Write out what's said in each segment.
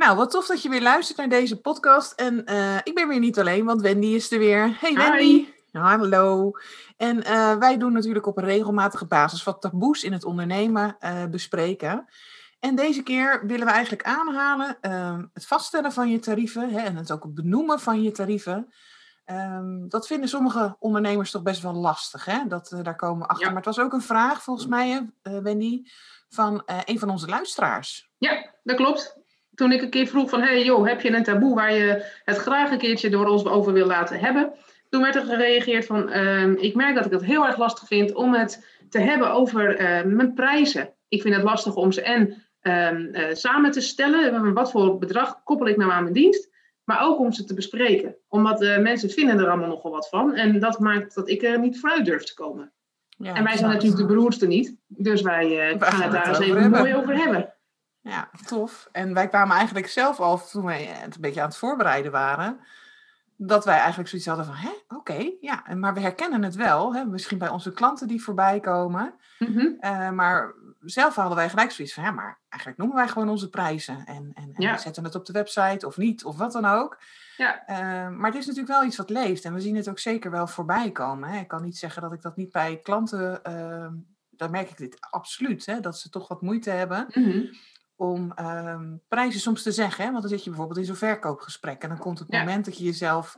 Nou, wat tof dat je weer luistert naar deze podcast. En uh, ik ben weer niet alleen, want Wendy is er weer. Hey Wendy. Hi. Hallo. En uh, wij doen natuurlijk op een regelmatige basis wat taboes in het ondernemen uh, bespreken. En deze keer willen we eigenlijk aanhalen ehm, het vaststellen van je tarieven hè, en het ook benoemen van je tarieven. Um, dat vinden sommige ondernemers toch best wel lastig. Hè? Dat, daar komen we achter. Ja. Maar het was ook een vraag, volgens mij, Wendy, van een van onze luisteraars. Ja, dat klopt. Toen ik een keer vroeg van, hey joh, heb je een taboe waar je het graag een keertje door ons over wil laten hebben? Toen werd er gereageerd van, uh, ik merk dat ik het heel erg lastig vind om het te hebben over mijn prijzen. Ik vind het lastig om ze en uh, samen te stellen. Wat voor bedrag koppel ik nou aan mijn dienst? Maar ook om ze te bespreken. Omdat uh, mensen vinden er allemaal nogal wat van. En dat maakt dat ik er niet vooruit durf te komen. Ja, en wij zijn natuurlijk de beroerdste niet. Dus wij uh, gaan het daar eens even hebben. mooi over hebben. Ja, tof. En wij kwamen eigenlijk zelf al, toen wij het een beetje aan het voorbereiden waren, dat wij eigenlijk zoiets hadden van, hè, oké, okay, ja. Maar we herkennen het wel, hè, misschien bij onze klanten die voorbij komen. Mm -hmm. uh, maar zelf hadden wij gelijk zoiets van, ja, maar eigenlijk noemen wij gewoon onze prijzen. En, en, en ja. we zetten het op de website of niet, of wat dan ook. Ja. Uh, maar het is natuurlijk wel iets wat leeft. En we zien het ook zeker wel voorbij komen. Hè. Ik kan niet zeggen dat ik dat niet bij klanten, uh, daar merk ik dit absoluut. Hè, dat ze toch wat moeite hebben. Mm -hmm om um, prijzen soms te zeggen. Hè? Want dan zit je bijvoorbeeld in zo'n verkoopgesprek en dan komt het ja. moment dat je jezelf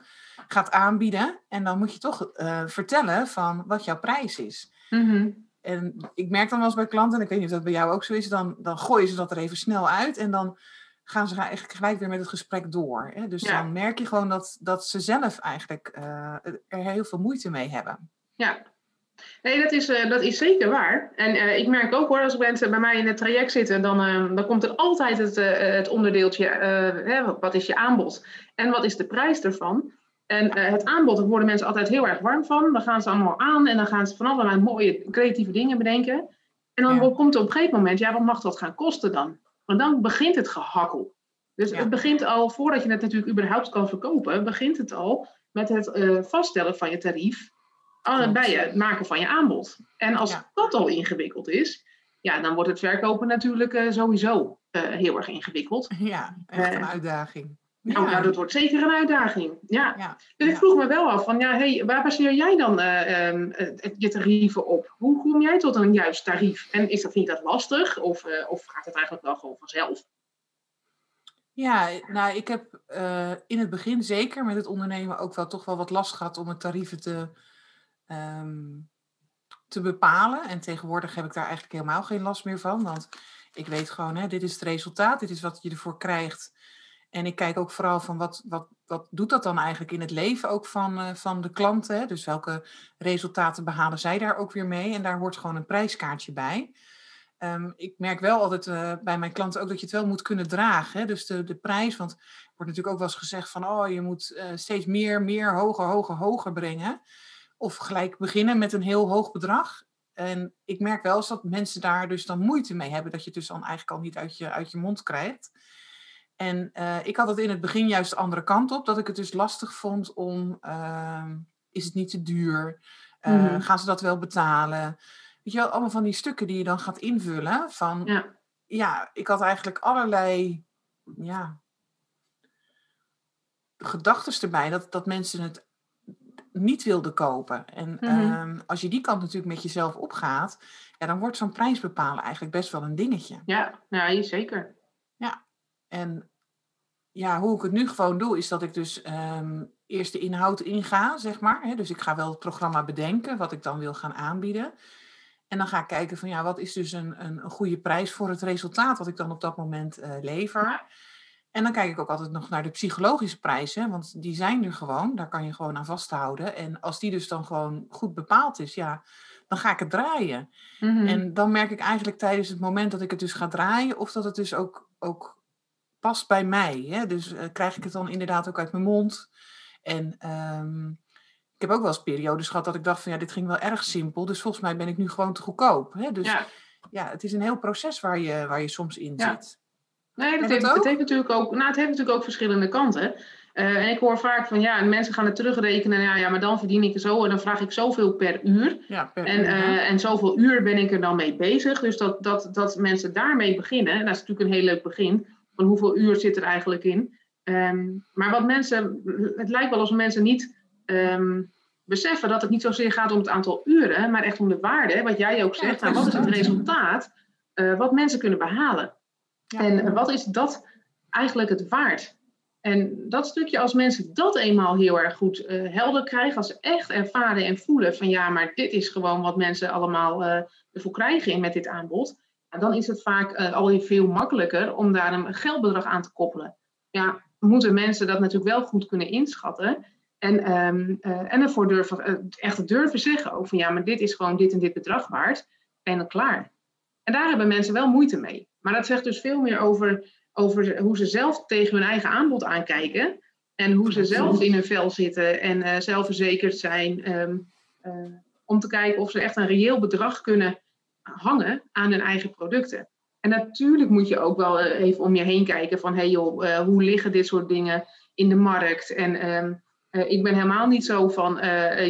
gaat aanbieden en dan moet je toch uh, vertellen van wat jouw prijs is. Mm -hmm. En ik merk dan wel eens bij klanten, en ik weet niet of dat bij jou ook zo is, dan, dan gooien ze dat er even snel uit en dan gaan ze eigenlijk gelijk weer met het gesprek door. Hè? Dus ja. dan merk je gewoon dat, dat ze zelf eigenlijk uh, er heel veel moeite mee hebben. Ja, Nee, dat is, uh, dat is zeker waar. En uh, ik merk ook hoor, als mensen bij mij in het traject zitten, dan, uh, dan komt er altijd het, het onderdeeltje, hè, wat is je aanbod en wat is de prijs ervan. En het aanbod, daar worden mensen altijd heel erg warm van. Dan gaan ze allemaal aan en dan gaan ze van allerlei mooie creatieve dingen bedenken. En dan ja. komt er op een gegeven moment, ja, wat mag dat gaan kosten dan? Want dan begint het gehakkel. Dus ja. het begint al, voordat je het natuurlijk überhaupt kan verkopen, begint het al met het vaststellen van je tarief bij het maken van je aanbod. En als ja. dat al ingewikkeld is, ja, dan wordt het verkopen natuurlijk uh, sowieso uh, heel erg ingewikkeld. Ja, echt een uitdaging. Ja. Nou, nou, dat wordt zeker een uitdaging. Ja. ja. Dus ik vroeg me wel af van, ja, hey, waar baseer jij dan um, je tarieven op? Hoe kom jij tot een juist tarief? En is dat niet dat lastig? Of, of gaat het eigenlijk wel gewoon vanzelf? Ja, nou, ik heb in het begin zeker met het ondernemen ook wel toch wel wat last gehad om het tarieven te um, te bepalen. En tegenwoordig heb ik daar eigenlijk helemaal geen last meer van. Want ik weet gewoon, hè, dit is het resultaat, dit is wat je ervoor krijgt. En ik kijk ook vooral van wat, wat, wat doet dat dan eigenlijk in het leven ook van, uh, van de klanten. Hè? Dus welke resultaten behalen zij daar ook weer mee. En daar hoort gewoon een prijskaartje bij. Um, ik merk wel altijd uh, bij mijn klanten ook dat je het wel moet kunnen dragen. Hè? Dus de, de prijs, want er wordt natuurlijk ook wel eens gezegd van... oh, je moet uh, steeds meer, meer, hoger, hoger, hoger brengen. Of gelijk beginnen met een heel hoog bedrag. En ik merk wel eens dat mensen daar dus dan moeite mee hebben. Dat je het dus dan eigenlijk al niet uit je, uit je mond krijgt. En uh, ik had het in het begin juist de andere kant op. Dat ik het dus lastig vond om... Uh, is het niet te duur? Uh, mm-hmm. Gaan ze dat wel betalen? Weet je wel, allemaal van die stukken die je dan gaat invullen. Van, ja, ja ik had eigenlijk allerlei... Ja, gedachten erbij. Dat, dat mensen het niet wilde kopen. En mm-hmm. um, als je die kant natuurlijk met jezelf opgaat, ja, dan wordt zo'n prijs bepalen eigenlijk best wel een dingetje. Ja, ja zeker. Ja, en ja, hoe ik het nu gewoon doe, is dat ik dus um, eerst de inhoud inga, zeg maar. Hè? Dus ik ga wel het programma bedenken, wat ik dan wil gaan aanbieden. En dan ga ik kijken van ja, wat is dus een, een, een goede prijs voor het resultaat wat ik dan op dat moment uh, lever. Ja. En dan kijk ik ook altijd nog naar de psychologische prijzen, want die zijn er gewoon. Daar kan je gewoon aan vasthouden. En als die dus dan gewoon goed bepaald is, ja, dan ga ik het draaien. Mhm. En dan merk ik eigenlijk tijdens het moment dat ik het dus ga draaien, of dat het dus ook, ook past bij mij. Hè? Dus eh, krijg ik het dan inderdaad ook uit mijn mond. En ehm, ik heb ook wel eens periodes gehad dat ik dacht van ja, dit ging wel erg simpel. Dus volgens mij ben ik nu gewoon te goedkoop. Hè? Dus ja. ja. het is een heel proces waar je, waar je soms in Ja. zit. Nee, dat heeft, het heeft natuurlijk ook, nou, het heeft natuurlijk ook verschillende kanten. Eh, en ik hoor vaak van ja, mensen gaan het terugrekenen. Ja, ja, maar dan verdien ik zo en dan vraag ik zoveel per uur. Ja, per En, uur, eh, en zoveel uur ben ik er dan mee bezig. Dus dat, dat, dat mensen daarmee beginnen, dat is natuurlijk een heel leuk begin. Van hoeveel uur zit er eigenlijk in? Ehm, maar wat mensen, het lijkt wel alsof mensen niet ehm, beseffen dat het niet zozeer gaat om het aantal uren, maar echt om de waarde. Wat jij ook zegt, nou, wat is het resultaat. resultaat eh, wat mensen kunnen behalen? En wat is dat eigenlijk het waard? En dat stukje, als mensen dat eenmaal heel erg goed eh, helder krijgen, als ze echt ervaren en voelen van ja, maar dit is gewoon wat mensen allemaal eh, ervoor krijgen met dit aanbod, dan is het vaak eh, alweer veel makkelijker om daar een geldbedrag aan te koppelen. Ja, moeten mensen dat natuurlijk wel goed kunnen inschatten en, ehm, eh, en ervoor durven, echt durven zeggen van ja, maar dit is gewoon dit en dit bedrag waard en dan klaar. En daar hebben mensen wel moeite mee. Maar dat zegt dus veel meer over, over hoe ze zelf tegen hun eigen aanbod aankijken. En hoe ze zelf in hun vel zitten en eh, zelfverzekerd zijn. ehm, eh, om te kijken of ze echt een reëel bedrag kunnen hangen aan hun eigen producten. En natuurlijk moet je ook wel eh, even om je heen kijken van... hey joh, hoe liggen dit soort dingen in de markt? En ehm, eh, ik ben helemaal niet zo van...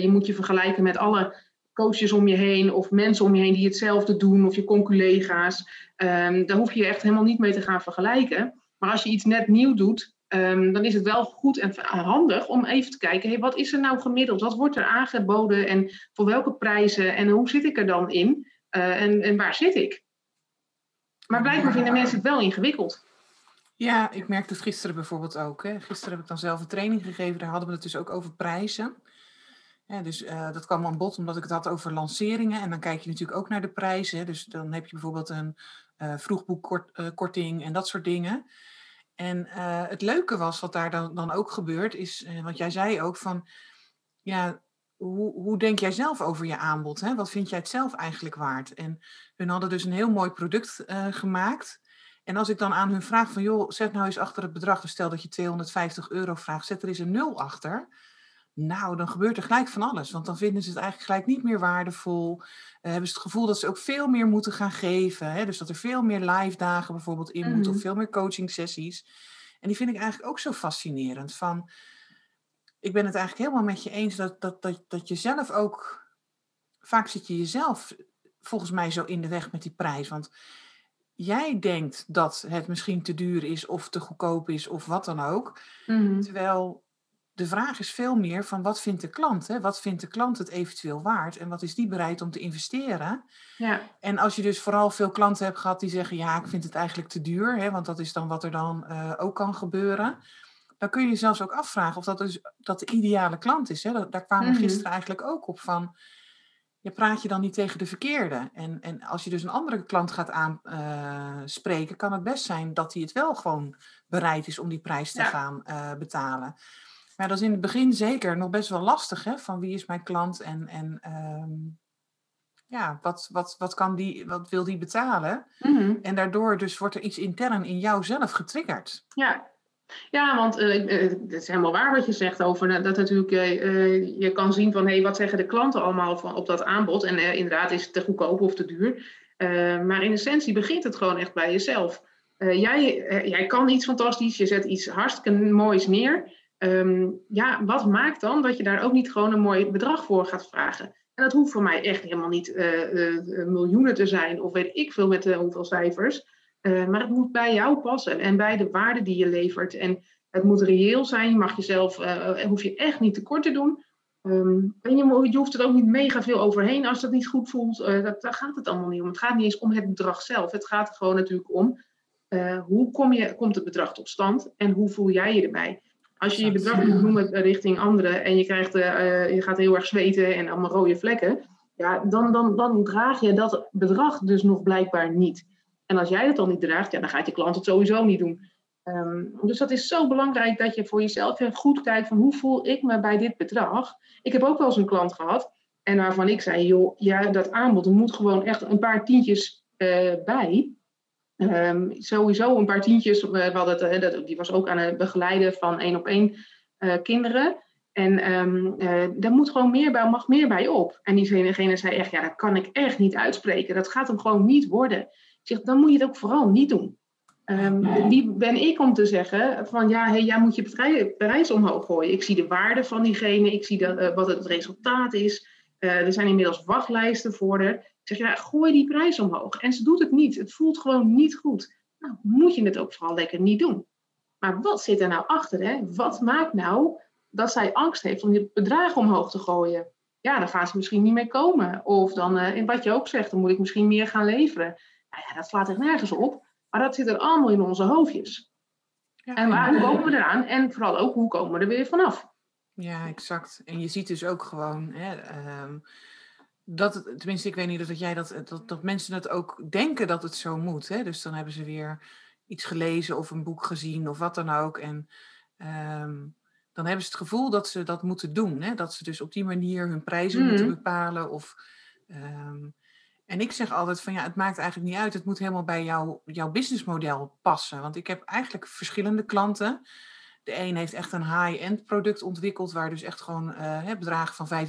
je moet je vergelijken met alle coaches om je heen... of mensen om je heen die hetzelfde doen... of je conculega's. Ehm, daar hoef je echt helemaal niet mee te gaan vergelijken. Maar als je iets net nieuw doet... ehm, dan is het wel goed en handig om even te kijken... Hey, wat is er nou gemiddeld? Wat wordt er aangeboden? En voor welke prijzen? En hoe zit ik er dan in? Eh, en, en waar zit ik? Maar blijkbaar vinden mensen het wel ingewikkeld. Ja, ik merkte het gisteren bijvoorbeeld ook. Hè. Gisteren heb ik dan zelf een training gegeven. Daar hadden we het dus ook over prijzen. Dus eh, dat kwam aan bod omdat ik het had over lanceringen. En dan kijk je natuurlijk ook naar de prijzen. Dus dan heb je bijvoorbeeld een eh vroegboekkorting en dat soort dingen. En eh, het leuke was wat daar dan, dan ook gebeurt, is, want jij zei ook van, ja, hoe, hoe denk jij zelf over je aanbod? Hè? Wat vind jij het zelf eigenlijk waard? En hun hadden dus een heel mooi product gemaakt. En als ik dan aan hun vraag van, joh, zet nou eens achter het bedrag, dus stel dat je 250 euro vraagt, zet er eens een nul achter. Nou, dan gebeurt er gelijk van alles. Want dan vinden ze het eigenlijk gelijk niet meer waardevol. Eh, hebben ze het gevoel dat ze ook veel meer moeten gaan geven. Hè? Dus dat er veel meer live dagen bijvoorbeeld in moeten. Mhm. Of veel meer coaching sessies. En die vind ik eigenlijk ook zo fascinerend. Van, ik ben het eigenlijk helemaal met je eens dat, dat, dat, dat je zelf ook... Vaak zit je jezelf volgens mij zo in de weg met die prijs. Want jij denkt dat het misschien te duur is of te goedkoop is of wat dan ook. Mhm. Terwijl de vraag is veel meer van wat vindt de klant? Hè? Wat vindt de klant het eventueel waard? En wat is die bereid om te investeren? Ja, En als je dus vooral veel klanten hebt gehad die zeggen... ja, ik vind het eigenlijk te duur, hè, want dat is dan wat er dan eh, ook kan gebeuren... dan kun je je zelfs ook afvragen of dat, dus, dat de ideale klant is. Hè? Daar kwamen we Mhm. gisteren eigenlijk ook op van... Je praat je dan niet tegen de verkeerde. En, en als je dus een andere klant gaat aanspreken, kan het best zijn dat hij het wel gewoon bereid is om die prijs te Ja. gaan eh, betalen. Maar dat is in het begin zeker nog best wel lastig, hè? Van wie is mijn klant en, en ehm, ja, wat, wat, wat, kan die, wat wil die betalen? Mhm. En daardoor dus wordt er iets intern in jou zelf getriggerd. ja. Ja, want eh, eh, het is helemaal waar wat je zegt over eh, dat natuurlijk je kan zien van hé, hey, wat zeggen de klanten allemaal van, op dat aanbod. En inderdaad is het te goedkoop of te duur. Maar in essentie begint het gewoon echt bij jezelf. Jij, jij kan iets fantastisch, je zet iets hartstikke moois neer. Ehm, ja, wat maakt dan dat je daar ook niet gewoon een mooi bedrag voor gaat vragen? En dat hoeft voor mij echt helemaal niet eh, eh, eh, miljoenen te zijn of weet ik veel met eh, hoeveel cijfers. Maar het moet bij jou passen en bij de waarde die je levert. En het moet reëel zijn. Je mag jezelf, hoef je echt niet tekort te doen. Ehm, en je, je hoeft er ook niet mega veel overheen als dat niet goed voelt. Dat, daar gaat het allemaal niet om. Het gaat niet eens om het bedrag zelf. Het gaat gewoon natuurlijk om hoe kom je, komt het bedrag tot stand en hoe voel jij je erbij. Als je je bedrag moet noemen richting anderen en je, krijgt, eh, eh, je gaat heel erg zweten en allemaal rode vlekken, ja, dan, dan, dan draag je dat bedrag dus nog blijkbaar niet. En als jij het dan niet draagt, ja, dan gaat je klant het sowieso niet doen. Ehm, dus dat is zo belangrijk dat je voor jezelf even goed kijkt van hoe voel ik me bij dit bedrag. Ik heb ook wel eens een klant gehad En waarvan ik zei, joh, ja, dat aanbod, moet gewoon echt een paar tientjes uh, bij. Um, sowieso een paar tientjes. We hadden het, dat, die was ook aan het begeleiden van één op één uh, kinderen. En um, uh, daar moet gewoon meer bij, mag meer bij op. En diegene zei echt, ja, dat kan ik echt niet uitspreken. Dat gaat hem gewoon niet worden. Ik zeg, dan moet je het ook vooral niet doen. Um, wie ben ik om te zeggen van ja, hey, jij moet je prijs omhoog gooien. Ik zie de waarde van diegene, ik zie dat, wat het resultaat is. Er zijn inmiddels wachtlijsten voor haar. Zeg ja, gooi die prijs omhoog. En ze doet het niet. Het voelt gewoon niet goed. Nou, moet je het ook vooral lekker niet doen. Maar wat zit er nou achter? Hè? Wat maakt nou dat zij angst heeft om je bedrag omhoog te gooien? Ja, dan gaat ze misschien niet meer komen. Of dan, uh, in wat je ook zegt, dan moet ik misschien meer gaan leveren. Nou ja, dat slaat echt nergens op. Maar dat zit er allemaal in onze hoofdjes. Ja, en waar, hoe komen we eraan? En vooral ook, hoe komen we er weer vanaf? Ja, exact. En je ziet dus ook gewoon hè, um, dat, het, tenminste, ik weet niet of jij dat, dat, dat mensen het ook denken dat het zo moet. Hè? Dus dan hebben ze weer iets gelezen of een boek gezien of wat dan ook. En um, dan hebben ze het gevoel dat ze dat moeten doen. Hè? Dat ze dus op die manier hun prijzen mm. moeten bepalen. Of, um, en ik zeg altijd van ja, het maakt eigenlijk niet uit. Het moet helemaal bij jou, jouw businessmodel passen. Want ik heb eigenlijk verschillende klanten. De een heeft echt een high-end product ontwikkeld, waar dus echt gewoon uh, bedragen van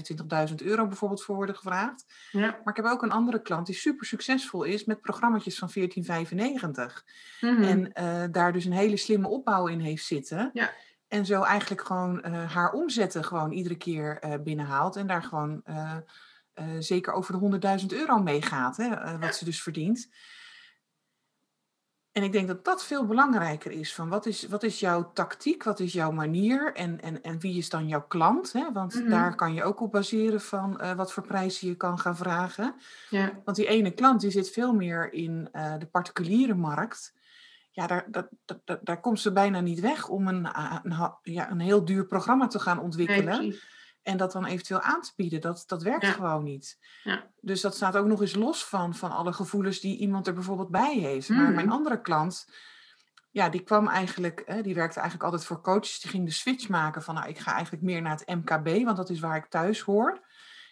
25.000 euro bijvoorbeeld voor worden gevraagd. Ja. Maar ik heb ook een andere klant die super succesvol is met programma's van 1495. Mm-hmm. En uh, daar dus een hele slimme opbouw in heeft zitten. Ja. En zo eigenlijk gewoon uh, haar omzetten gewoon iedere keer binnenhaalt. En daar gewoon zeker over de 100.000 euro meegaat, hè, uh, wat ze dus verdient. En ik denk dat dat veel belangrijker is. Van wat, is wat is jouw tactiek, wat is jouw manier en, en, en wie is dan jouw klant? Hè? Want mm-hmm. daar kan je ook op baseren van uh, wat voor prijzen je kan gaan vragen. Ja. Want die ene klant die zit veel meer in de particuliere markt. Ja, daar, dat, dat, daar komt ze bijna niet weg om een, een, ja, een heel duur programma te gaan ontwikkelen. Nee, en dat dan eventueel aan te bieden. Dat, dat werkt gewoon niet. Ja. Dus dat staat ook nog eens los van, van alle gevoelens die iemand er bijvoorbeeld bij heeft. Maar mijn mm. andere klant, ja, die kwam eigenlijk, hè, die werkte eigenlijk altijd voor coaches. Die ging de switch maken van, nou, ik ga eigenlijk meer naar het MKB, want dat is waar ik thuis hoor.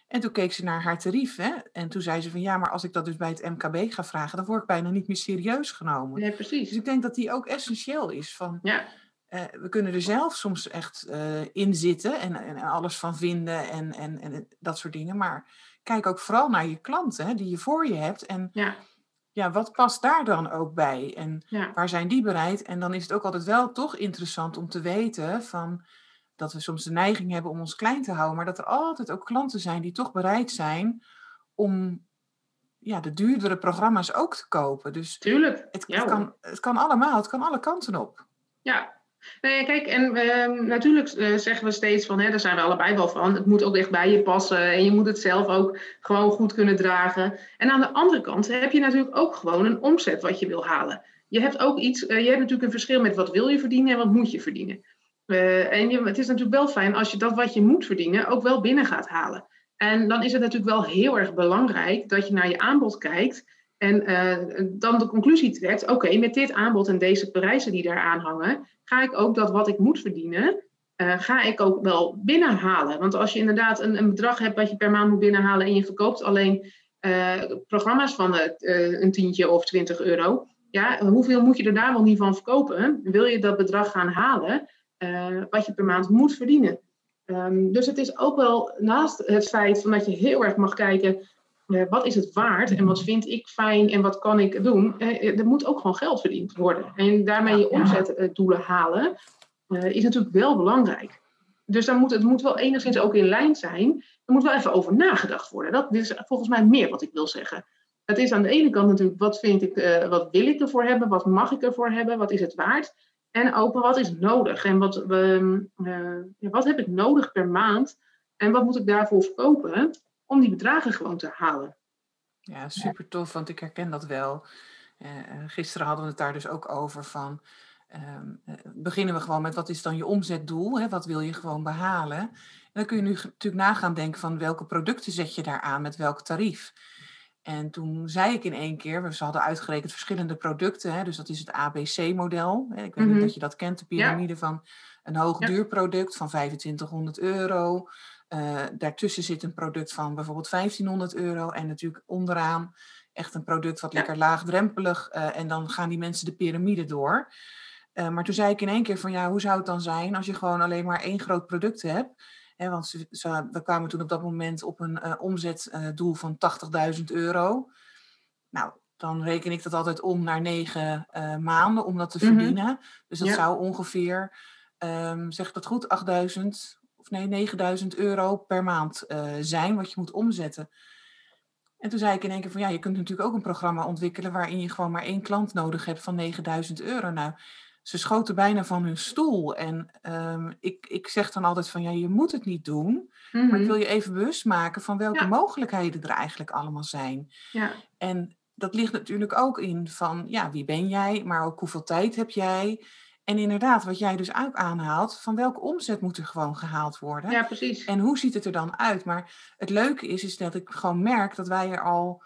En toen keek ze naar haar tarief. Hè? En toen zei ze van ja, maar als ik dat dus bij het MKB ga vragen, dan word ik bijna niet meer serieus genomen. Nee, precies. Dus ik denk dat die ook essentieel is. Van, ja. Uh, we kunnen er zelf soms echt uh, in zitten en, en, alles van vinden en, en, en dat soort dingen. Maar kijk ook vooral naar je klanten hè, die je voor je hebt. En ja. ja, wat past daar dan ook bij? En ja. waar zijn die bereid? En dan is het ook altijd wel toch interessant om te weten van dat we soms de neiging hebben om ons klein te houden. Maar dat er altijd ook klanten zijn die toch bereid zijn om ja, de duurdere programma's ook te kopen. Dus Tuurlijk. Het, het kan, het kan allemaal, het kan alle kanten op. Ja, Nee, kijk, en uh, natuurlijk uh, zeggen we steeds van, hè, daar zijn we allebei wel van, het moet ook echt bij je passen en je moet het zelf ook gewoon goed kunnen dragen. En aan de andere kant heb je natuurlijk ook gewoon een omzet wat je wil halen. Je hebt ook iets, uh, je hebt natuurlijk een verschil met wat wil je verdienen en wat moet je verdienen. Eh, en je, het is natuurlijk wel fijn als je dat wat je moet verdienen ook wel binnen gaat halen. En dan is het natuurlijk wel heel erg belangrijk dat je naar je aanbod kijkt en dan de conclusie trekt, oké, met dit aanbod en deze prijzen die daar aan hangen, ga ik ook dat wat ik moet verdienen, uh, ga ik ook wel binnenhalen. Want als je inderdaad een, een, bedrag hebt wat je per maand moet binnenhalen en je verkoopt alleen uh, programma's van een tientje of 20 euro, ja, hoeveel moet je er daar wel niet van verkopen? Wil je dat bedrag gaan halen wat je per maand moet verdienen? Um, dus het is ook wel naast het feit van dat je heel erg mag kijken uh, wat is het waard en wat vind ik fijn en wat kan ik doen? Uh, er moet ook gewoon geld verdiend worden. En daarmee je omzetdoelen halen is natuurlijk wel belangrijk. Dus dan moet, het moet wel enigszins ook in lijn zijn. Er moet wel even over nagedacht worden. Dat is volgens mij meer wat ik wil zeggen. Het is aan de ene kant natuurlijk, wat, vind ik, wat wil ik ervoor hebben? Wat mag ik ervoor hebben? Wat is het waard? En ook wat is nodig? En wat, wat heb ik nodig per maand? En wat moet ik daarvoor verkopen? Om die bedragen gewoon te halen. Ja, super tof, want ik herken dat wel. Uh, gisteren hadden we het daar dus ook over van. Um, beginnen we gewoon met wat is dan je omzetdoel? Hè? Wat wil je gewoon behalen? En dan kun je nu natuurlijk nagaan denken van welke producten zet je daar aan met welk tarief. En toen zei ik in één keer, we hadden uitgerekend verschillende producten. Hè? Dus dat is het ABC-model. Ik weet niet mm -hmm. dat je dat kent, de piramide ja. van een hoog duurproduct van 2500 euro Uh, daartussen zit een product van bijvoorbeeld 1500 euro. En natuurlijk onderaan echt een product wat lekker laagdrempelig. Uh, en dan gaan die mensen de piramide door. Uh, maar toen zei ik in één keer van ja, hoe zou het dan zijn als je gewoon alleen maar één groot product hebt? He, want ze, ze, we kwamen toen op dat moment op een omzetdoel van 80.000 euro. Nou, dan reken ik dat altijd om naar negen maanden om dat te mhm. verdienen. Dus dat zou ongeveer, um, zeg ik dat goed, 8000 of nee, 9000 euro per maand uh, zijn wat je moet omzetten. En toen zei ik in één keer van ja, je kunt natuurlijk ook een programma ontwikkelen waarin je gewoon maar één klant nodig hebt van 9000 euro. Nou, ze schoten bijna van hun stoel. En um, ik, ik zeg dan altijd van ja, je moet het niet doen. Mm -hmm. Maar ik mhm. wil je even bewust maken van welke ja. mogelijkheden er eigenlijk allemaal zijn. Ja. En dat ligt natuurlijk ook in van ja, wie ben jij, maar ook hoeveel tijd heb jij. En inderdaad, wat jij dus ook aanhaalt, van welke omzet moet er gewoon gehaald worden? Ja, precies. En hoe ziet het er dan uit? Maar het leuke is, is dat ik gewoon merk dat wij er al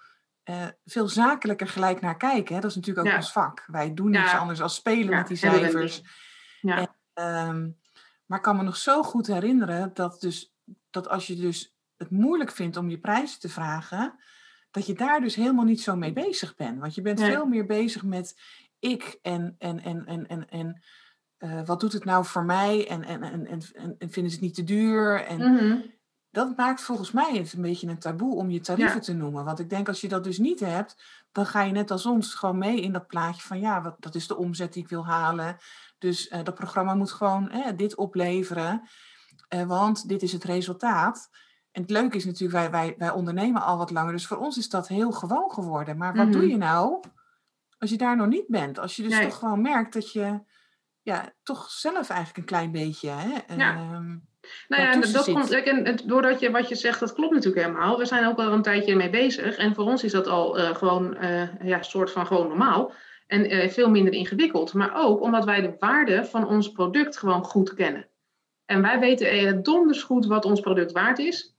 uh, veel zakelijker gelijk naar kijken. Hè? Dat is natuurlijk ook ja. ons vak. Wij doen niets ja. anders dan spelen ja, met die cijfers. Ja. En, um, maar ik kan me nog zo goed herinneren dat, dus, dat als je dus het moeilijk vindt om je prijzen te vragen, dat je daar dus helemaal niet zo mee bezig bent. Want je bent nee. veel meer bezig met ik en, en, en, en, en, en uh, wat doet het nou voor mij en, en, en, en, en vinden ze het niet te duur? En mm -hmm. dat maakt volgens mij het een beetje een taboe om je tarieven ja. te noemen. Want ik denk als je dat dus niet hebt, dan ga je net als ons gewoon mee in dat plaatje van ja, wat, dat is de omzet die ik wil halen. Dus uh, dat programma moet gewoon eh, dit opleveren, uh, want dit is het resultaat. En het leuke is natuurlijk, wij, wij, wij ondernemen al wat langer, dus voor ons is dat heel gewoon geworden. Maar wat mm -hmm. doe je nou als je daar nog niet bent? Als je dus nee. toch gewoon merkt dat je ja, toch zelf eigenlijk een klein beetje. Hè, ja. Um, nou ja, dat zit. komt, en, en, doordat je wat je zegt, dat klopt natuurlijk helemaal. We zijn ook al een tijdje mee bezig. En voor ons is dat al uh, gewoon uh, ja, soort van gewoon normaal. En uh, veel minder ingewikkeld. Maar ook omdat wij de waarde van ons product gewoon goed kennen. En wij weten donders goed wat ons product waard is.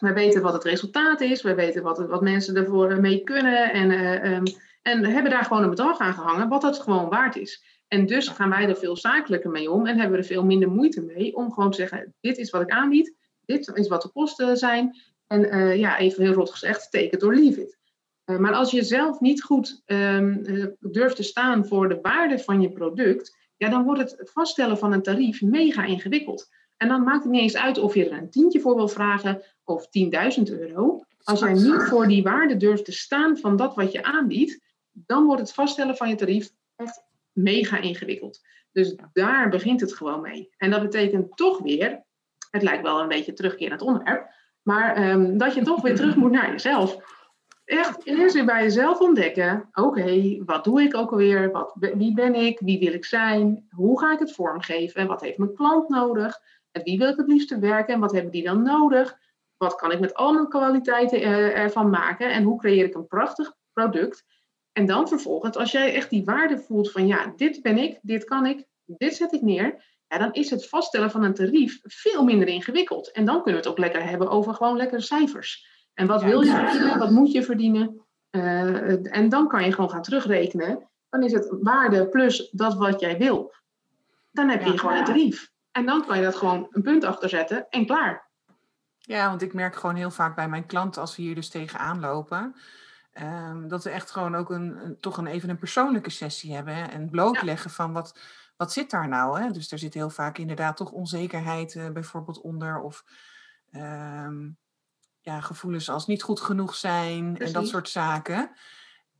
Wij weten wat het resultaat is. Wij weten wat, wat mensen ervoor mee kunnen. En, um, en hebben daar gewoon een bedrag aan gehangen, wat dat gewoon waard is. En dus gaan wij er veel zakelijker mee om en hebben we er veel minder moeite mee om gewoon te zeggen: dit is wat ik aanbied, dit is wat de kosten zijn. En uh, ja, even heel rot gezegd, take it or leave it. Uh, maar als je zelf niet goed um, uh, durft te staan voor de waarde van je product, ja, dan wordt het vaststellen van een tarief mega ingewikkeld. En dan maakt het niet eens uit of je er een tientje voor wil vragen of 10.000 euro. Als jij niet voor die waarde durft te staan van dat wat je aanbiedt, dan wordt het vaststellen van je tarief echt mega ingewikkeld. Dus daar begint het gewoon mee. En dat betekent toch weer, het lijkt wel een beetje het onderwerp, maar um, dat je toch weer terug moet naar jezelf. Echt eerst weer bij jezelf ontdekken, oké, wat doe ik ook alweer? Wat, wie ben ik? Wie wil ik zijn? Hoe ga ik het vormgeven? En wat heeft mijn klant nodig? En wie wil ik het liefste werken? En wat hebben die dan nodig? Wat kan ik met al mijn kwaliteiten uh, ervan maken? En hoe creëer ik een prachtig product en dan vervolgens, als jij echt die waarde voelt van ja, dit ben ik, dit kan ik, dit zet ik neer, ja, dan is het vaststellen van een tarief veel minder ingewikkeld. En dan kunnen we het ook lekker hebben over gewoon lekkere cijfers. En wat wil je verdienen, wat moet je verdienen? Uh, en dan kan je gewoon gaan terugrekenen. Dan is het waarde plus dat wat jij wil. Dan heb je ja, gewoon een tarief. En dan kan je dat gewoon een punt achter zetten en klaar. Ja, want ik merk gewoon heel vaak bij mijn klanten als we hier dus tegenaan lopen Um, dat we echt gewoon ook een, een, toch een, even een persoonlijke sessie hebben. Hè? En blootleggen ja. van wat, wat zit daar nou? Hè? Dus er zit heel vaak inderdaad toch onzekerheid uh, bijvoorbeeld onder. Of um, ja, gevoelens als niet goed genoeg zijn Precies. en dat soort zaken.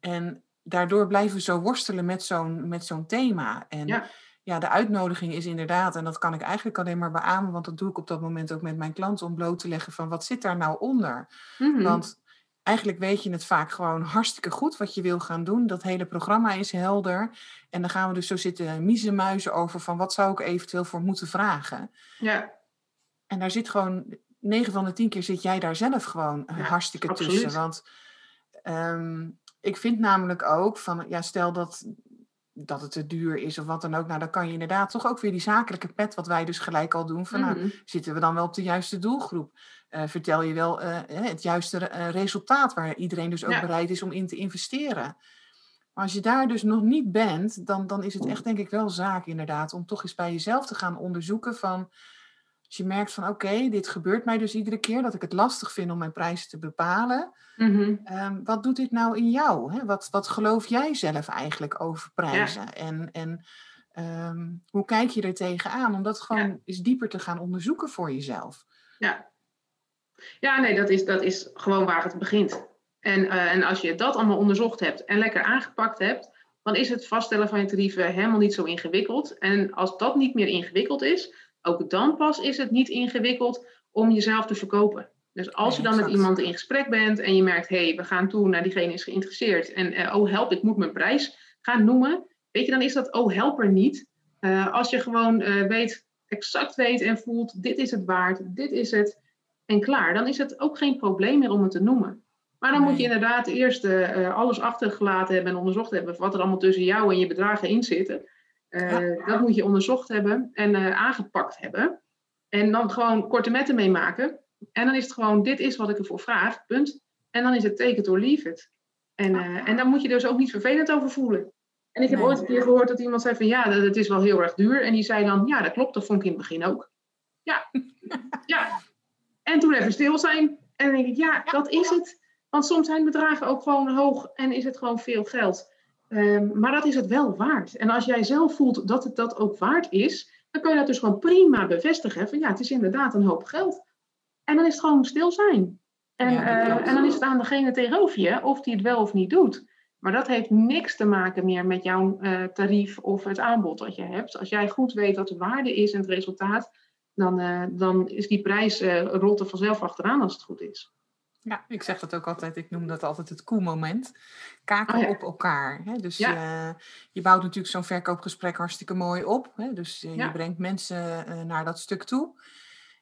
En daardoor blijven we zo worstelen met zo'n, met zo'n thema. En ja. ja, de uitnodiging is inderdaad, en dat kan ik eigenlijk alleen maar beamen, want dat doe ik op dat moment ook met mijn klanten, om bloot te leggen van wat zit daar nou onder? Mm-hmm. Want eigenlijk weet je het vaak gewoon hartstikke goed wat je wil gaan doen. Dat hele programma is helder. En dan gaan we dus zo zitten miezenmuizen over van wat zou ik eventueel voor moeten vragen. Ja. En daar zit gewoon, 9 van de 10 keer zit jij daar zelf gewoon ja, hartstikke absoluut. tussen. Want um, ik vind namelijk ook van, ja, stel dat, dat het te duur is of wat dan ook. Nou, dan kan je inderdaad toch ook weer die zakelijke pet, wat wij dus gelijk al doen. Van, Mhm. nou, zitten we dan wel op de juiste doelgroep? Uh, vertel je wel uh, het juiste uh, resultaat waar iedereen dus ook Ja. bereid is om in te investeren? Maar als je daar dus nog niet bent, dan, dan is het echt denk ik wel zaak inderdaad om toch eens bij jezelf te gaan onderzoeken van... Als je merkt van oké, dit gebeurt mij dus iedere keer dat ik het lastig vind om mijn prijzen te bepalen. Mhm. Ehm, wat doet dit nou in jou? Hè? Wat, wat geloof jij zelf eigenlijk over prijzen? En, en ehm, hoe kijk je er tegenaan? Om dat gewoon eens dieper te gaan onderzoeken voor jezelf. Ja, ja nee, dat is, dat is gewoon waar het begint. En, eh, en als je dat allemaal onderzocht hebt en lekker aangepakt hebt, dan is het vaststellen van je tarieven helemaal niet zo ingewikkeld. En als dat niet meer ingewikkeld is, ook dan pas is het niet ingewikkeld om jezelf te verkopen. Dus als je dan met iemand in gesprek bent en je merkt, hé, hey, we gaan toe naar diegene is geïnteresseerd en uh, oh help, ik moet mijn prijs gaan noemen, weet je, dan is dat oh help er niet. Uh, als je gewoon uh, weet, exact weet en voelt, dit is het waard, dit is het en klaar, dan is het ook geen probleem meer om het te noemen. Maar dan nee. moet je inderdaad eerst alles achtergelaten hebben en onderzocht hebben wat er allemaal tussen jou en je bedragen in zitten. Uh, ja. Dat moet je onderzocht hebben en uh, aangepakt hebben. En dan gewoon korte metten meemaken. En dan is het gewoon, dit is wat ik ervoor vraag, punt. En dan is het take it or leave it. En, en dan moet je dus ook niet vervelend over voelen. En ik heb nee. ooit een keer gehoord dat iemand zei van, ja, dat, dat is wel heel erg duur. En die zei dan, ja, dat klopt, dat vond ik in het begin ook. Ja, ja. En toen even stil zijn. En dan denk ik, ja, dat is het. Want soms zijn bedragen ook gewoon hoog en is het gewoon veel geld. Um, maar dat is het wel waard. En als jij zelf voelt dat het dat ook waard is, dan kun je dat dus gewoon prima bevestigen. Van ja, het is inderdaad een hoop geld. En dan is het gewoon stil zijn. En, ja, uh, en dan is het aan degene tegenover je of die het wel of niet doet. Maar dat heeft niks te maken meer met jouw uh, tarief of het aanbod dat je hebt. Als jij goed weet wat de waarde is en het resultaat, dan, uh, dan is die prijs rolt er vanzelf achteraan als het goed is. Ja, ik zeg dat ook altijd. Ik noem dat altijd het koelmoment. Kaken oh ja. op elkaar. Hè? Dus ja. uh, je bouwt natuurlijk zo'n verkoopgesprek hartstikke mooi op. Hè? Dus uh, ja. je brengt mensen uh, naar dat stuk toe.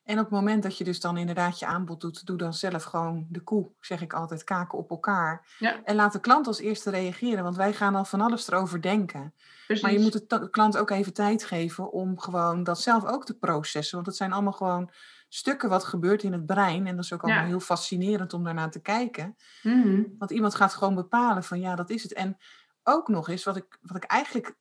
En op het moment dat je dus dan inderdaad je aanbod doet, doe dan zelf gewoon de koe, zeg ik altijd, kaken op elkaar. En laat de klant als eerste reageren, want wij gaan al van alles erover denken. Precies. Maar je moet de klant ook even tijd geven om gewoon dat zelf ook te processen. Want het zijn allemaal gewoon stukken wat gebeurt in het brein. En dat is ook allemaal ja. heel fascinerend om daarnaar te kijken. Mm-hmm. Want iemand gaat gewoon bepalen van ja, dat is het. En ook nog eens, wat ik, wat ik eigenlijk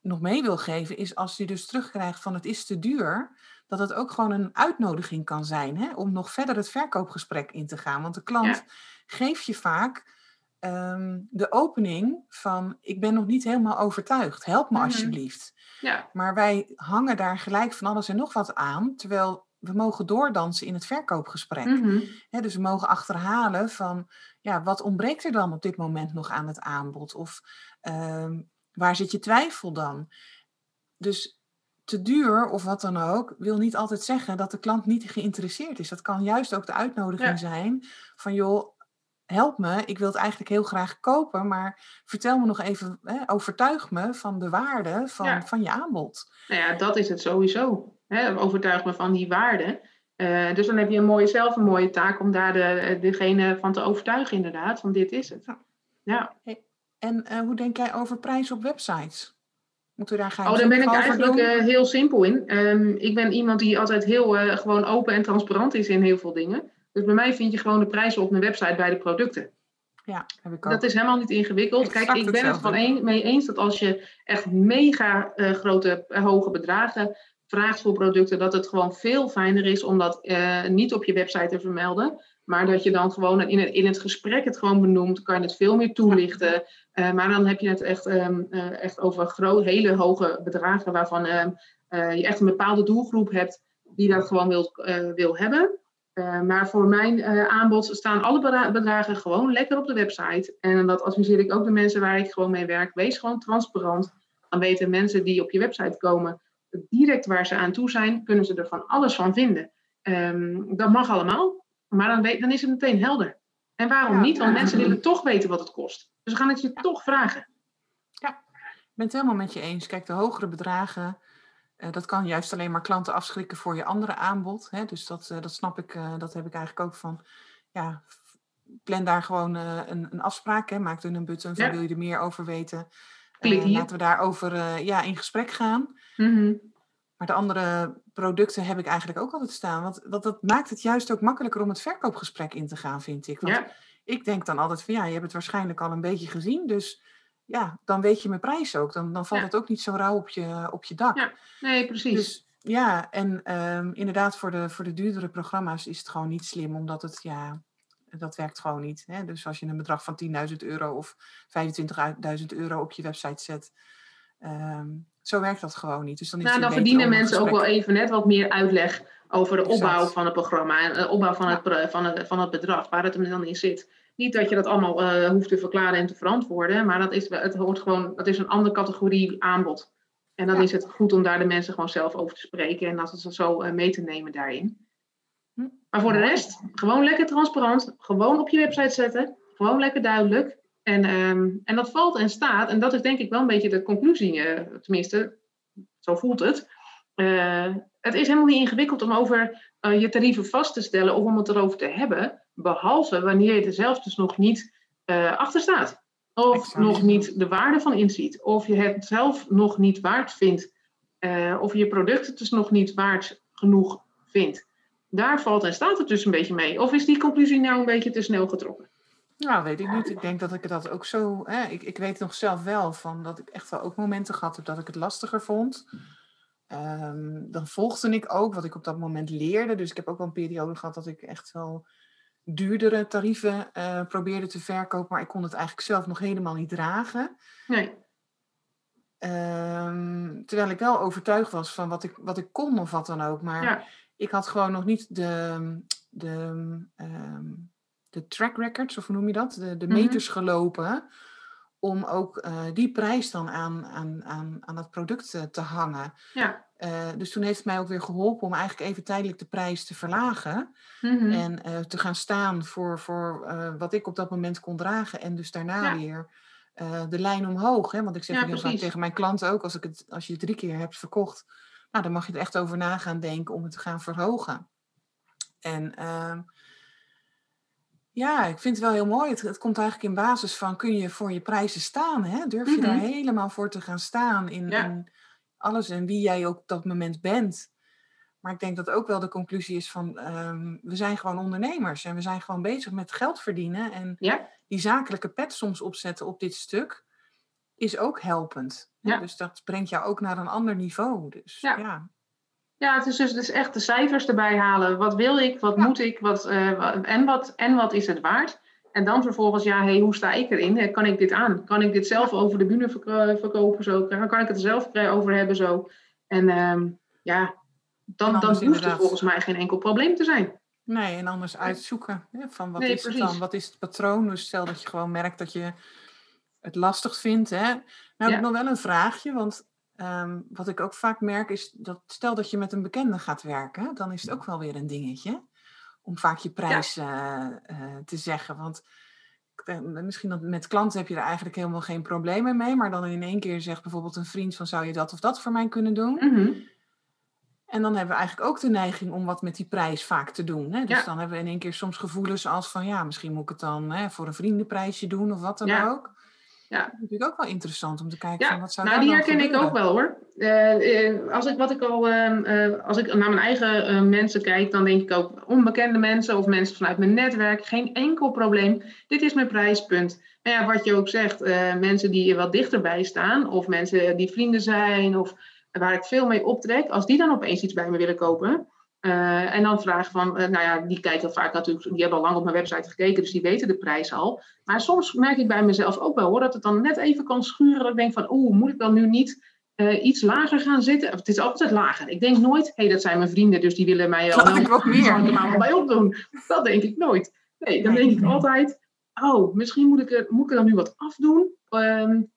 nog mee wil geven, is als je dus terugkrijgt van het is te duur, dat het ook gewoon een uitnodiging kan zijn hè, om nog verder het verkoopgesprek in te gaan. Want de klant ja. geeft je vaak um, de opening van ik ben nog niet helemaal overtuigd, help me Mhm. alsjeblieft. Ja, Maar wij hangen daar gelijk van alles en nog wat aan, terwijl we mogen doordansen in het verkoopgesprek. Mhm. Dus we mogen achterhalen van, ja, wat ontbreekt er dan op dit moment nog aan het aanbod? Of ehm, waar zit je twijfel dan? Dus te duur of wat dan ook, wil niet altijd zeggen dat de klant niet geïnteresseerd is. Dat kan juist ook de uitnodiging Ja. zijn van, joh, help me, ik wil het eigenlijk heel graag kopen, maar vertel me nog even, hè, overtuig me van de waarde van, Ja. van je aanbod. nou ja, dat is het sowieso. Hè? Overtuig me van die waarde. Eh, dus dan heb je een mooie, zelf een mooie taak om daar de, degene van te overtuigen, inderdaad. Van dit is het. Ja. En eh, hoe denk jij over prijs op websites? Moeten we daar Oh, daar ben ik eigenlijk eh, heel simpel in. Ehm, ik ben iemand die altijd heel gewoon open en transparant is in heel veel dingen. Dus bij mij vind je gewoon de prijzen op mijn website bij de producten. Ja, heb ik ook. Dat is helemaal niet ingewikkeld. Kijk, ik ben het van een, mee eens dat als je echt mega eh, grote, eh, hoge bedragen vraagt voor producten, dat het gewoon veel fijner is om dat eh, niet op je website te vermelden. Maar dat je dan gewoon in het, in het gesprek het gewoon benoemt, kan je het veel meer toelichten. Maar dan heb je het echt, ehm, eh, echt over gro- hele hoge bedragen waarvan ehm, eh, je echt een bepaalde doelgroep hebt die dat gewoon wil, wil hebben. Uh, maar voor mijn uh, aanbod staan alle bedra- bedragen gewoon lekker op de website. En dat adviseer ik ook de mensen waar ik gewoon mee werk. Wees gewoon transparant. Dan weten mensen die op je website komen direct waar ze aan toe zijn, kunnen ze er van alles van vinden. Um, dat mag allemaal, maar dan, weet, dan is het meteen helder. En waarom Ja. niet? Want mensen willen toch weten wat het kost. Dus ze gaan het je toch vragen. Ik ben het helemaal met je eens. Kijk, de hogere bedragen, eh, dat kan juist alleen maar klanten afschrikken voor je andere aanbod. Hè? Dus dat, eh, dat snap ik, eh, dat heb ik eigenlijk ook van, ja, plan daar gewoon eh, een, een afspraak. Hè? Maak er een button van, Ja. wil je er meer over weten? Eh, hier. laten we daarover eh ja, in gesprek gaan. Mhm. Maar de andere producten heb ik eigenlijk ook altijd staan. Want dat, dat maakt het juist ook makkelijker om het verkoopgesprek in te gaan, vind ik. Want Ja, ik denk dan altijd van ja, je hebt het waarschijnlijk al een beetje gezien. Dus ja, dan weet je mijn prijs ook. Dan, dan valt Ja. het ook niet zo rauw op je, op je dak. Ja, nee, precies. Dus ja, en ehm, inderdaad voor de, voor de duurdere programma's is het gewoon niet slim, omdat het, ja, dat werkt gewoon niet. Hè? Dus als je een bedrag van 10.000 euro of 25.000 euro op je website zet, ehm, zo werkt dat gewoon niet. Dus dan, is nou, dan verdienen mensen ook wel even net wat meer uitleg over de opbouw van het programma en de opbouw van, het, van, het, van het bedrag, waar het er dan in zit. Niet dat je dat allemaal uh, hoeft te verklaren en te verantwoorden, maar dat is, het hoort gewoon, dat is een andere categorie aanbod. En dan is het goed om daar de mensen gewoon zelf over te spreken en dat ze zo uh, mee te nemen daarin. Hm. Maar voor de rest, gewoon lekker transparant, gewoon op je website zetten, gewoon lekker duidelijk. En, um, en dat valt en staat, en dat is denk ik wel een beetje de conclusie, uh, tenminste, zo voelt het. Uh, het is helemaal niet ingewikkeld om over uh, je tarieven vast te stellen of om het erover te hebben, behalve wanneer je er zelf dus nog niet achter staat. Of nog niet de waarde van inziet. Of je het zelf nog niet waard vindt. Of je product het dus nog niet waard genoeg vindt. Daar valt en staat het dus een beetje mee. Of is die conclusie nou een beetje te snel getrokken? Nou, weet ik niet. Ik denk dat ik dat ook zo. Hè, ik, ik weet nog zelf wel van dat ik echt wel ook momenten gehad heb dat ik het lastiger vond. Um, dan volgde ik ook wat ik op dat moment leerde. Dus ik heb ook wel een periode gehad dat ik echt wel duurdere tarieven uh, probeerde te verkopen, maar ik kon het eigenlijk zelf nog helemaal niet dragen. Nee. Um, terwijl ik wel overtuigd was van wat ik, wat ik kon of wat dan ook. Maar ja. ik had gewoon nog niet de, de, um, de track records, of hoe noem je dat? De, de meters mm -hmm. gelopen. Om ook uh, die prijs dan aan, aan, aan, aan dat product te, te hangen. Ja. Uh, dus toen heeft het mij ook weer geholpen om eigenlijk even tijdelijk de prijs te verlagen. Mm -hmm. En te gaan staan voor, voor wat ik op dat moment kon dragen. En dus daarna ja. weer de lijn omhoog. Hè? Want ik zeg ja, heel vaak tegen mijn klanten ook, als, ik het, als je het drie keer hebt verkocht, nou, dan mag je er echt over na gaan denken om het te gaan verhogen. En ehm, ja, ik vind het wel heel mooi. Het, het, komt eigenlijk in basis van, kun je voor je prijzen staan? Hè? Durf je mm -hmm. daar helemaal voor te gaan staan in, ja. in alles en wie jij ook op dat moment bent. Maar ik denk dat ook wel de conclusie is van um, we zijn gewoon ondernemers en we zijn gewoon bezig met geld verdienen. En ja. die zakelijke pet soms opzetten op dit stuk is ook helpend. Ja. Dus dat brengt jou ook naar een ander niveau. Dus, ja. Ja. Het is dus, dus echt de cijfers erbij halen. Wat wil ik, wat moet ik, wat, uh, en, wat, en wat is het waard? En dan vervolgens, ja, hey, hoe sta ik erin? Kan ik dit aan? Kan ik dit zelf over de bühne verkopen? Zo? Kan ik het er zelf over hebben? Zo? En um, ja, dan, dan, hoeft het volgens mij geen enkel probleem te zijn. Nee, en anders uitzoeken hè, van wat nee, is precies. het dan? Wat is het patroon? Dus stel dat je gewoon merkt dat je het lastig vindt. Hè? Nou ja. heb ik nog wel een vraagje, want um, wat ik ook vaak merk is dat stel dat je met een bekende gaat werken, dan is het ook wel weer een dingetje om vaak je prijs ja. uh, uh, te zeggen. Want misschien dat met klanten heb je er eigenlijk helemaal geen problemen mee, maar dan in één keer zegt bijvoorbeeld een vriend van zou je dat of dat voor mij kunnen doen? Mm -hmm. En dan hebben we eigenlijk ook de neiging om wat met die prijs vaak te doen. Hè? Dus ja. dan hebben we in één keer soms gevoelens als van ja, misschien moet ik het dan hè, voor een vriendenprijsje doen of wat dan ja. ook. Ja. Dat is natuurlijk ook wel interessant om te kijken ja. van wat zou nou, die herken ik ook wel hoor. Uh, als ik wat ik al, uh, als ik naar mijn eigen uh, mensen kijk, dan denk ik ook onbekende mensen of mensen vanuit mijn netwerk, geen enkel probleem. Dit is mijn prijspunt. Nou ja, wat je ook zegt, mensen die wat dichterbij staan, of mensen die vrienden zijn, of waar ik veel mee optrek, als die dan opeens iets bij me willen kopen, uh, en dan vragen van, uh, nou ja, die kijken vaak natuurlijk, die hebben al lang op mijn website gekeken, dus die weten de prijs al. Maar soms merk ik bij mezelf ook wel hoor, dat het dan net even kan schuren. Dat ik denk van, oeh, moet ik dan nu niet uh, iets lager gaan zitten? Of, het is altijd lager. Ik denk nooit, hé, hey, dat zijn mijn vrienden, dus die willen mij al ik wat meer. er bij opdoen. Dat denk ik nooit. Nee, dan denk ik altijd, oh, misschien moet ik er, moet ik er dan nu wat afdoen. Um,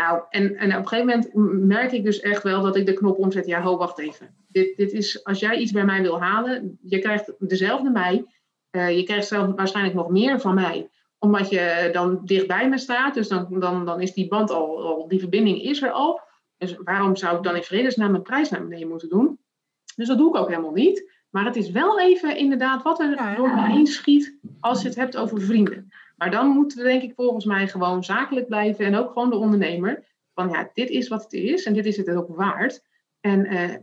nou, en, en op een gegeven moment merk ik dus echt wel dat ik de knop omzet. Ja, ho, wacht even. Dit, dit is, als jij iets bij mij wil halen, je krijgt dezelfde mij. Uh, je krijgt zelf waarschijnlijk nog meer van mij. Omdat je dan dichtbij me staat. Dus dan, dan, dan is die band al, al, die verbinding is er al. Dus waarom zou ik dan in vredesnaam mijn prijs naar beneden moeten doen? Dus dat doe ik ook helemaal niet. Maar het is wel even inderdaad wat er door me heen schiet als je het hebt over vrienden. Maar dan moeten we denk ik volgens mij gewoon zakelijk blijven en ook gewoon de ondernemer. Van ja, dit is wat het is en dit is het ook waard. En uh,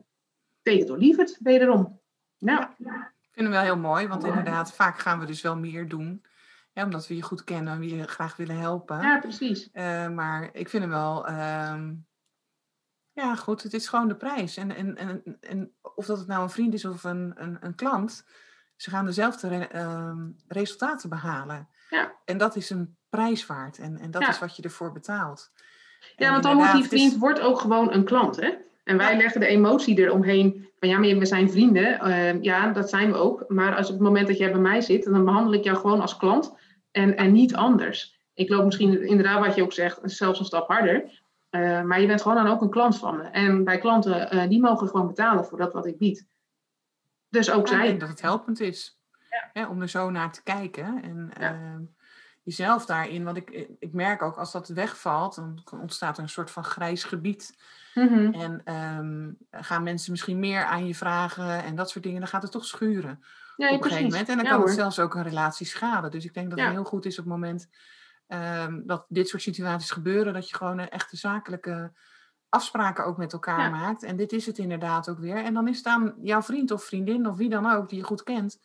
take it or leave it, wederom. Nou. Ja, vind hem wel heel mooi, want inderdaad, vaak gaan we dus wel meer doen. Ja, omdat we je goed kennen en we je graag willen helpen. Ja, precies. Uh, maar ik vind hem wel... Uh, Ja, goed, het is gewoon de prijs. En, en, en, en of dat het nou een vriend is of een, een, een klant, ze gaan dezelfde re- ehm, resultaten behalen. Ja. En dat is een prijs waard. En, en dat Ja. is wat je ervoor betaalt. Ja, En want dan wordt die is- vriend wordt ook gewoon een klant, hè? En wij Ja. leggen de emotie eromheen van ja, maar we zijn vrienden. Eh, ja, dat zijn we ook. Maar als op het moment dat jij bij mij zit, dan behandel ik jou gewoon als klant en, en niet anders. Ik loop misschien inderdaad wat je ook zegt, zelfs een stap harder. Eh, maar je bent gewoon dan ook een klant van me. En bij klanten, eh, die mogen gewoon betalen voor dat wat ik bied. Dus ook Ja, ik zij. denk dat het helpend is. Hè, om er zo naar te kijken. En ehm, jezelf daarin. Want ik, ik merk ook als dat wegvalt, dan ontstaat er een soort van grijs gebied. Mhm. En ehm, gaan mensen misschien meer aan je vragen en dat soort dingen. Dan gaat het toch schuren Ja, op een precies. gegeven moment. En dan Ja, kan het zelfs ook een relatie schaden. Dus ik denk dat het heel goed is op het moment ehm, dat dit soort situaties gebeuren. Dat je gewoon een echte zakelijke afspraken ook met elkaar maakt. En dit is het inderdaad ook weer. En dan is het aan jouw vriend of vriendin of wie dan ook die je goed kent.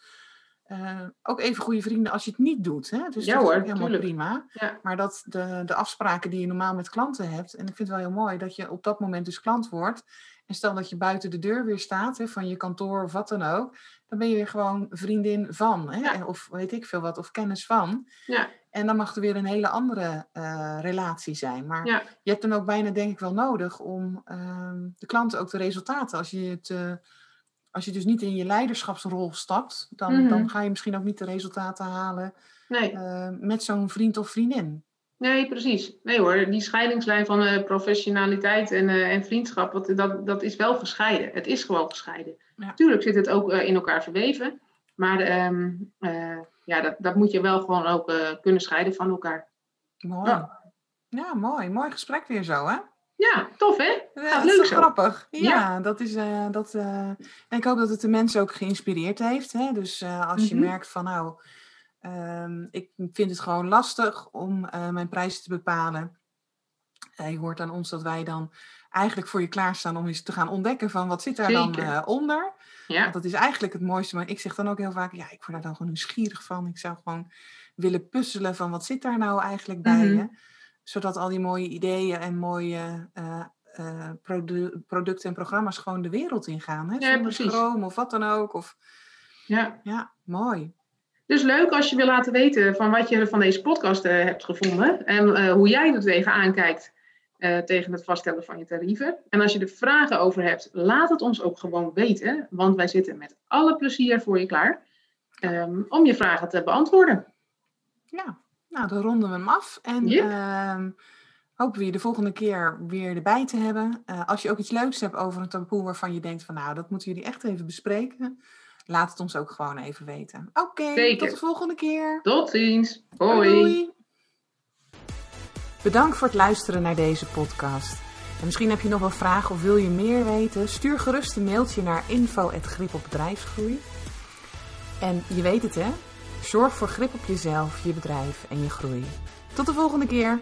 Eh, ook even goede vrienden als je het niet doet. Hè? Dus Ja dat is hoor, ook helemaal tuurlijk. prima. Ja. Maar dat de, de afspraken die je normaal met klanten hebt. En ik vind het wel heel mooi dat je op dat moment dus klant wordt. En stel dat je buiten de deur weer staat, hè, van je kantoor of wat dan ook. Dan ben je weer gewoon vriendin van. Hè? Ja. Of weet ik veel wat, of kennis van. Ja. En dan mag er weer een hele andere eh, relatie zijn. Maar je hebt dan ook bijna denk ik wel nodig om ehm, de klanten ook de resultaten. Als je, het, eh, als je dus niet in je leiderschapsrol stapt, dan, Mhm. dan ga je misschien ook niet de resultaten halen Nee. eh, met zo'n vriend of vriendin. Nee, precies. Nee hoor, die scheidingslijn van eh, professionaliteit en, eh, en vriendschap, wat, dat, dat is wel gescheiden. Het is gewoon gescheiden. Ja. Tuurlijk zit het ook in elkaar verweven, maar ehm, eh, ja, dat, dat moet je wel gewoon ook kunnen scheiden van elkaar. Mooi. Ja. Ja. mooi. Mooi gesprek weer zo, hè? Ja, tof hè? Ja, Gaat is leuk zo grappig. Ja, Ja. dat is. eh, dat, eh, en ik hoop dat het de mensen ook geïnspireerd heeft. Hè? Dus eh, als je Mhm. merkt van nou, ehm, ik vind het gewoon lastig om mijn prijzen te bepalen. Je hoort aan ons dat wij dan eigenlijk voor je klaarstaan om eens te gaan ontdekken van wat zit daar dan Zeker. onder. Ja, Want dat is eigenlijk het mooiste. Maar ik zeg dan ook heel vaak, ja, ik word daar dan gewoon nieuwsgierig van. Ik zou gewoon willen puzzelen van wat zit daar nou eigenlijk bij Mhm. je. Zodat al die mooie ideeën en mooie produ- producten en programma's gewoon de wereld ingaan. Hè? Ja, precies. of wat dan ook. Of, ja. ja, mooi. Dus leuk als je wil laten weten van wat je van deze podcast eh, hebt gevonden en hoe jij er tegenaan kijkt eh, tegen het vaststellen van je tarieven. En als je er vragen over hebt, laat het ons ook gewoon weten, want wij zitten met alle plezier voor je klaar ehm, om je vragen te beantwoorden. Ja, nou dan ronden we hem af. En ehm, hopen we je de volgende keer weer erbij te hebben. Eh, als je ook iets leuks hebt over een taboe waarvan je denkt van nou, dat moeten jullie echt even bespreken. Laat het ons ook gewoon even weten. Oké, tot de volgende keer. Tot ziens. Hoi. Doei. Bedankt voor het luisteren naar deze podcast. En misschien heb je nog wel vragen of wil je meer weten? Stuur gerust een mailtje naar info.gripopbedrijfsgroei. En je weet het hè, zorg voor grip op jezelf, je bedrijf en je groei. Tot de volgende keer.